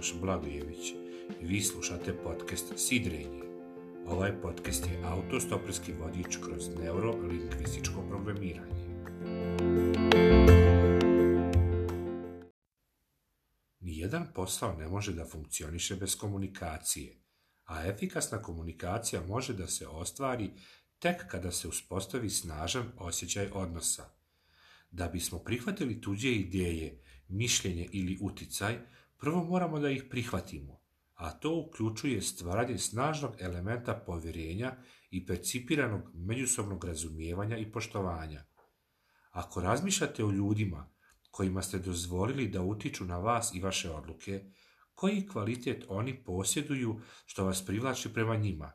Miloš Blagojević i vi slušate podcast Sidrenje. Ovaj podcast je autostoperski vodič kroz neurolingvističko programiranje. Nijedan posao ne može da funkcioniše bez komunikacije, a efikasna komunikacija može da se ostvari tek kada se uspostavi snažan osjećaj odnosa. Da bismo prihvatili tuđe ideje, mišljenje ili uticaj, Prvo moramo da ih prihvatimo, a to uključuje stvaranje snažnog elementa povjerenja i percipiranog međusobnog razumijevanja i poštovanja. Ako razmišljate o ljudima kojima ste dozvolili da utiču na vas i vaše odluke, koji kvalitet oni posjeduju što vas privlači prema njima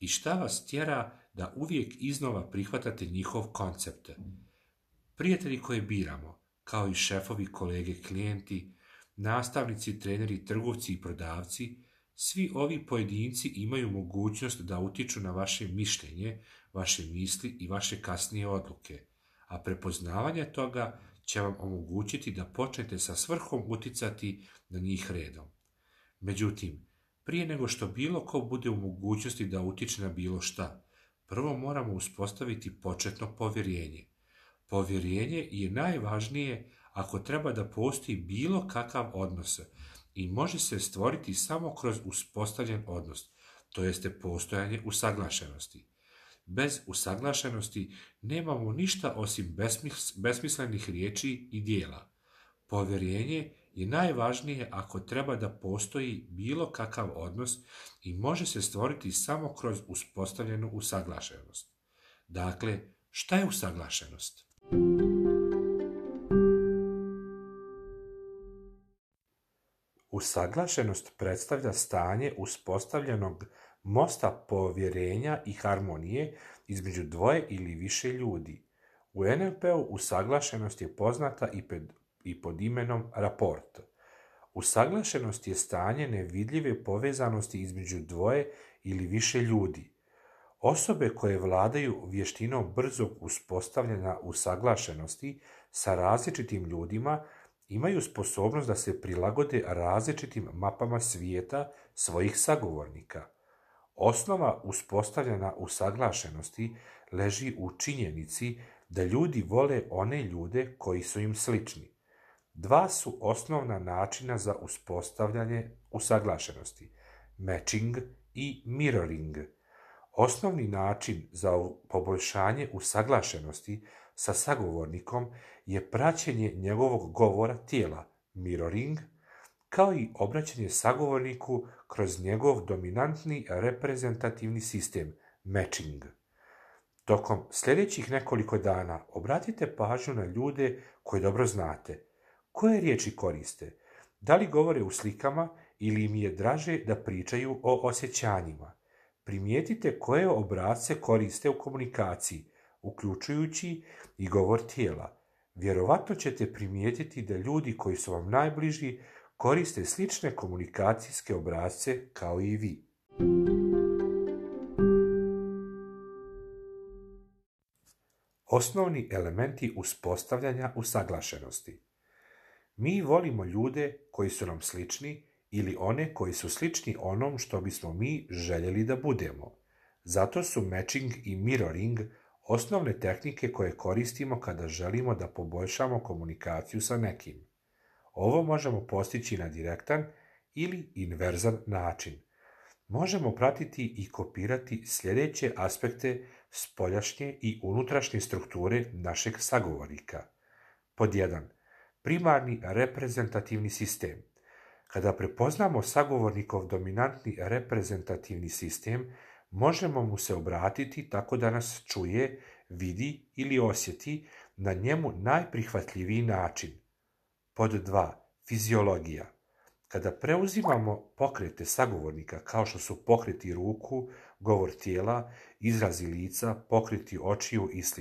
i šta vas tjera da uvijek iznova prihvatate njihov koncept. Prijatelji koje biramo, kao i šefovi, kolege, klijenti, nastavnici, treneri, trgovci i prodavci, svi ovi pojedinci imaju mogućnost da utiču na vaše mišljenje, vaše misli i vaše kasnije odluke, a prepoznavanje toga će vam omogućiti da počnete sa svrhom uticati na njih redom. Međutim, prije nego što bilo ko bude u mogućnosti da utiče na bilo šta, prvo moramo uspostaviti početno povjerenje. Povjerenje je najvažnije ako treba da postoji bilo kakav odnos i može se stvoriti samo kroz uspostavljen odnos, to jeste postojanje usaglašenosti. Bez usaglašenosti nemamo ništa osim besmislenih riječi i dijela. Povjerenje je najvažnije ako treba da postoji bilo kakav odnos i može se stvoriti samo kroz uspostavljenu usaglašenost. Dakle, šta je usaglašenost? Usaglašenost predstavlja stanje uspostavljenog mosta povjerenja i harmonije između dvoje ili više ljudi. U NLP-u usaglašenost je poznata i pod imenom raport. Usaglašenost je stanje nevidljive povezanosti između dvoje ili više ljudi. Osobe koje vladaju vještinom brzog uspostavljena usaglašenosti sa različitim ljudima imaju sposobnost da se prilagode različitim mapama svijeta svojih sagovornika. Osnova uspostavljena u saglašenosti leži u činjenici da ljudi vole one ljude koji su im slični. Dva su osnovna načina za uspostavljanje usaglašenosti, matching i mirroring. Osnovni način za poboljšanje usaglašenosti sa sagovornikom je praćenje njegovog govora tijela, mirroring, kao i obraćanje sagovorniku kroz njegov dominantni reprezentativni sistem, matching. Tokom sljedećih nekoliko dana obratite pažnju na ljude koje dobro znate. Koje riječi koriste? Da li govore u slikama ili im je draže da pričaju o osjećanjima? Primijetite koje obrace koriste u komunikaciji, uključujući i govor tijela. Vjerovatno ćete primijetiti da ljudi koji su vam najbliži koriste slične komunikacijske obrazce kao i vi. Osnovni elementi uspostavljanja usaglašenosti. Mi volimo ljude koji su nam slični ili one koji su slični onom što bismo mi željeli da budemo. Zato su matching i mirroring Osnovne tehnike koje koristimo kada želimo da poboljšamo komunikaciju sa nekim. Ovo možemo postići na direktan ili inverzan način. Možemo pratiti i kopirati sljedeće aspekte spoljašnje i unutrašnje strukture našeg sagovornika. Pod 1. Primarni reprezentativni sistem. Kada prepoznamo sagovornikov dominantni reprezentativni sistem, Možemo mu se obratiti tako da nas čuje, vidi ili osjeti na njemu najprihvatljiviji način. Pod 2. Fiziologija. Kada preuzimamo pokrete sagovornika kao što su pokreti ruku, govor tijela, izrazi lica, pokreti očiju i sl.,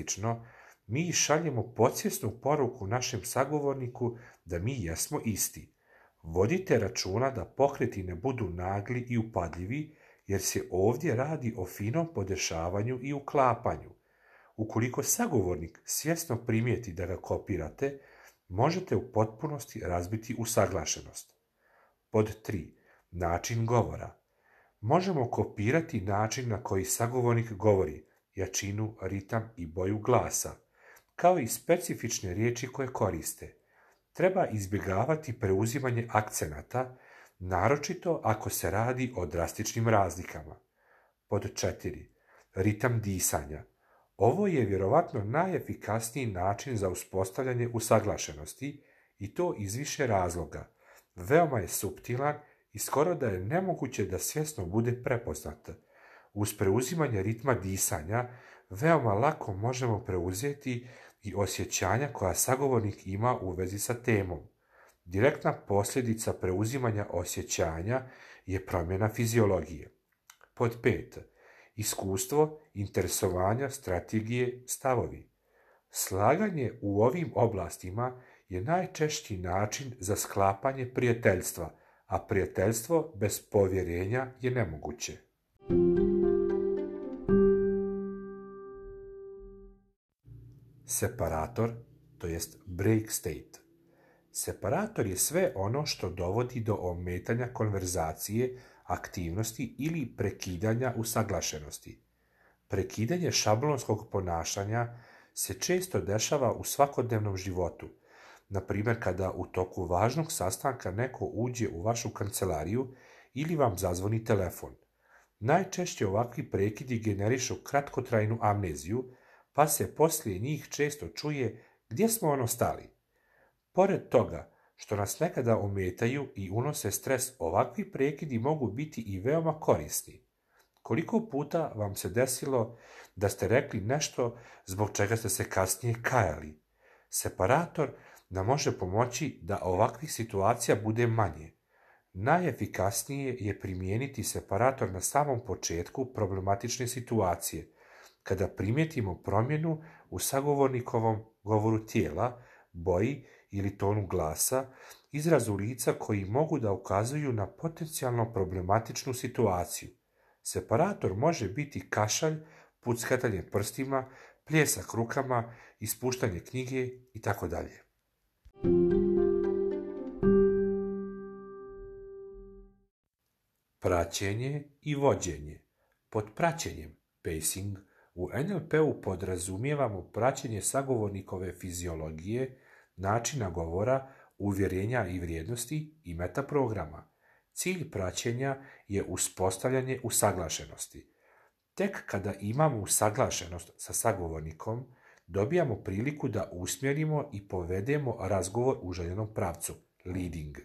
mi šaljemo podsvjesnu poruku našem sagovorniku da mi jesmo isti. Vodite računa da pokreti ne budu nagli i upadljivi, jer se ovdje radi o finom podešavanju i uklapanju. Ukoliko sagovornik svjesno primijeti da ga kopirate, možete u potpunosti razbiti usaglašenost. Pod 3. Način govora. Možemo kopirati način na koji sagovornik govori, jačinu, ritam i boju glasa, kao i specifične riječi koje koriste. Treba izbjegavati preuzimanje akcenata naročito ako se radi o drastičnim razlikama. Pod četiri, ritam disanja. Ovo je vjerovatno najefikasniji način za uspostavljanje usaglašenosti i to iz više razloga. Veoma je suptilan i skoro da je nemoguće da svjesno bude prepoznat. Uz preuzimanje ritma disanja veoma lako možemo preuzeti i osjećanja koja sagovornik ima u vezi sa temom. Direktna posljedica preuzimanja osjećanja je promjena fiziologije. Pod pet. Iskustvo, interesovanja, strategije, stavovi. Slaganje u ovim oblastima je najčešći način za sklapanje prijateljstva, a prijateljstvo bez povjerenja je nemoguće. Separator, to jest break state. Separator je sve ono što dovodi do ometanja konverzacije, aktivnosti ili prekidanja usaglašenosti. Prekidanje šablonskog ponašanja se često dešava u svakodnevnom životu. Na primjer kada u toku važnog sastanka neko uđe u vašu kancelariju ili vam zazvoni telefon. Najčešće ovakvi prekidi generišu kratkotrajnu amneziju, pa se poslije njih često čuje gdje smo ono stali. Pored toga što nas nekada ometaju i unose stres, ovakvi prekidi mogu biti i veoma korisni. Koliko puta vam se desilo da ste rekli nešto zbog čega ste se kasnije kajali? Separator nam može pomoći da ovakvih situacija bude manje. Najefikasnije je primijeniti separator na samom početku problematične situacije, kada primijetimo promjenu u sagovornikovom govoru tijela, boji ili tonu glasa, izrazu lica koji mogu da ukazuju na potencijalno problematičnu situaciju. Separator može biti kašalj, puckatanje prstima, pljesak rukama, ispuštanje knjige itd. Praćenje i vođenje. Pod praćenjem, pacing, u NLP-u podrazumijevamo praćenje sagovornikove fiziologije, načina govora, uvjerenja i vrijednosti i metaprograma. Cilj praćenja je uspostavljanje usaglašenosti. Tek kada imamo usaglašenost sa sagovornikom, dobijamo priliku da usmjerimo i povedemo razgovor u željenom pravcu, leading.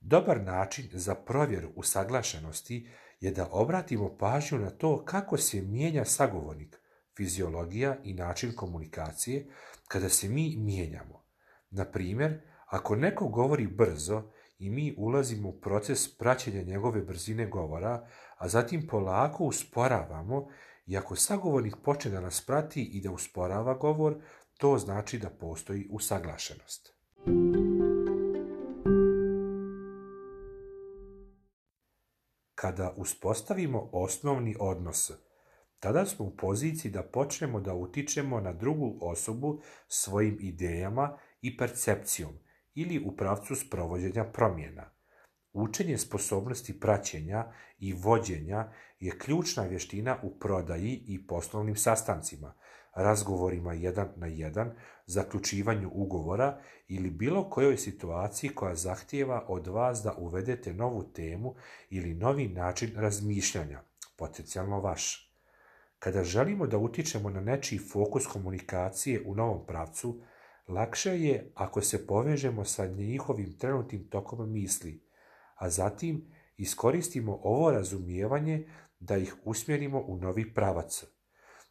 Dobar način za provjeru usaglašenosti je da obratimo pažnju na to kako se mijenja sagovornik, fiziologija i način komunikacije kada se mi mijenjamo. Na primjer, ako neko govori brzo i mi ulazimo u proces praćenja njegove brzine govora, a zatim polako usporavamo i ako sagovornik počne da nas prati i da usporava govor, to znači da postoji usaglašenost. Kada uspostavimo osnovni odnos tada smo u poziciji da počnemo da utičemo na drugu osobu svojim idejama i percepcijom ili u pravcu sprovođenja promjena. Učenje sposobnosti praćenja i vođenja je ključna vještina u prodaji i poslovnim sastancima, razgovorima jedan na jedan, zaključivanju ugovora ili bilo kojoj situaciji koja zahtijeva od vas da uvedete novu temu ili novi način razmišljanja, potencijalno vaš. Kada želimo da utičemo na nečiji fokus komunikacije u novom pravcu, lakše je ako se povežemo sa njihovim trenutnim tokom misli, a zatim iskoristimo ovo razumijevanje da ih usmjerimo u novi pravac.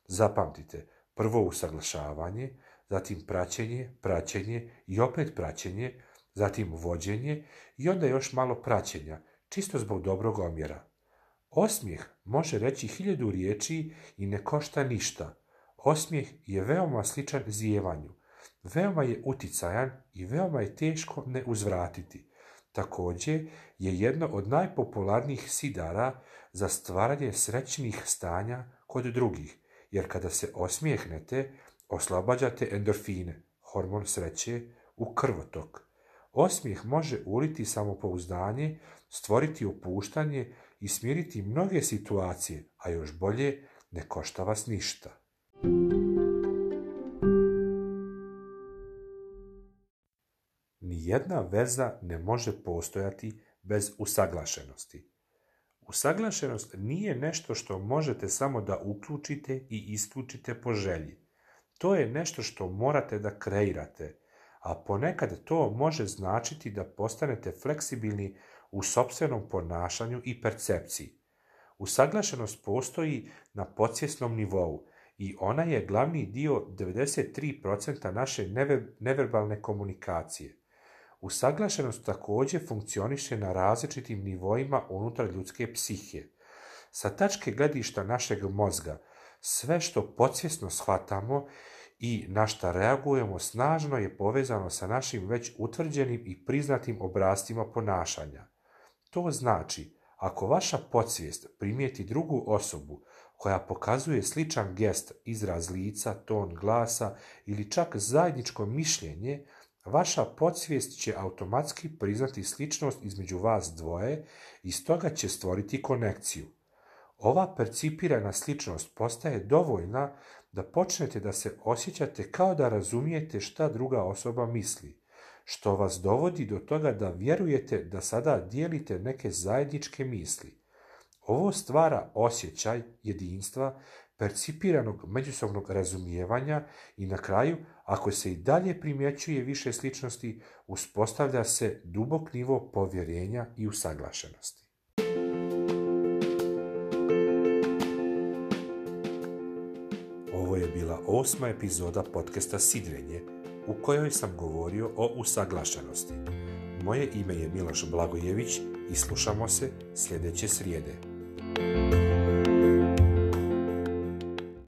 Zapamtite, prvo usaglašavanje, zatim praćenje, praćenje i opet praćenje, zatim vođenje i onda još malo praćenja, čisto zbog dobrog omjera. Osmijeh može reći hiljadu riječi i ne košta ništa. Osmijeh je veoma sličan zjevanju. Veoma je uticajan i veoma je teško ne uzvratiti. Također je jedno od najpopularnijih sidara za stvaranje srećnih stanja kod drugih, jer kada se osmijehnete, oslobađate endorfine, hormon sreće, u krvotok. Osmijeh može uliti samopouzdanje, stvoriti opuštanje smiriti mnoge situacije, a još bolje ne košta vas ništa. Nijedna veza ne može postojati bez usaglašenosti. Usaglašenost nije nešto što možete samo da uključite i isključite po želji. To je nešto što morate da kreirate, a ponekad to može značiti da postanete fleksibilni u sobstvenom ponašanju i percepciji. Usaglašenost postoji na podsvjesnom nivou i ona je glavni dio 93% naše neverbalne komunikacije. Usaglašenost također funkcioniše na različitim nivoima unutar ljudske psihije. Sa tačke gledišta našeg mozga, sve što podsvjesno shvatamo i na šta reagujemo snažno je povezano sa našim već utvrđenim i priznatim obrascima ponašanja. To znači, ako vaša podsvijest primijeti drugu osobu koja pokazuje sličan gest, izraz lica, ton glasa ili čak zajedničko mišljenje, vaša podsvijest će automatski priznati sličnost između vas dvoje i stoga će stvoriti konekciju. Ova percipirana sličnost postaje dovoljna da počnete da se osjećate kao da razumijete šta druga osoba misli što vas dovodi do toga da vjerujete da sada dijelite neke zajedničke misli. Ovo stvara osjećaj jedinstva, percipiranog međusobnog razumijevanja i na kraju, ako se i dalje primjećuje više sličnosti, uspostavlja se dubok nivo povjerenja i usaglašenosti. Ovo je bila osma epizoda podcasta Sidrenje, u kojoj sam govorio o usaglašenosti. Moje ime je Miloš Blagojević i slušamo se sljedeće srijede.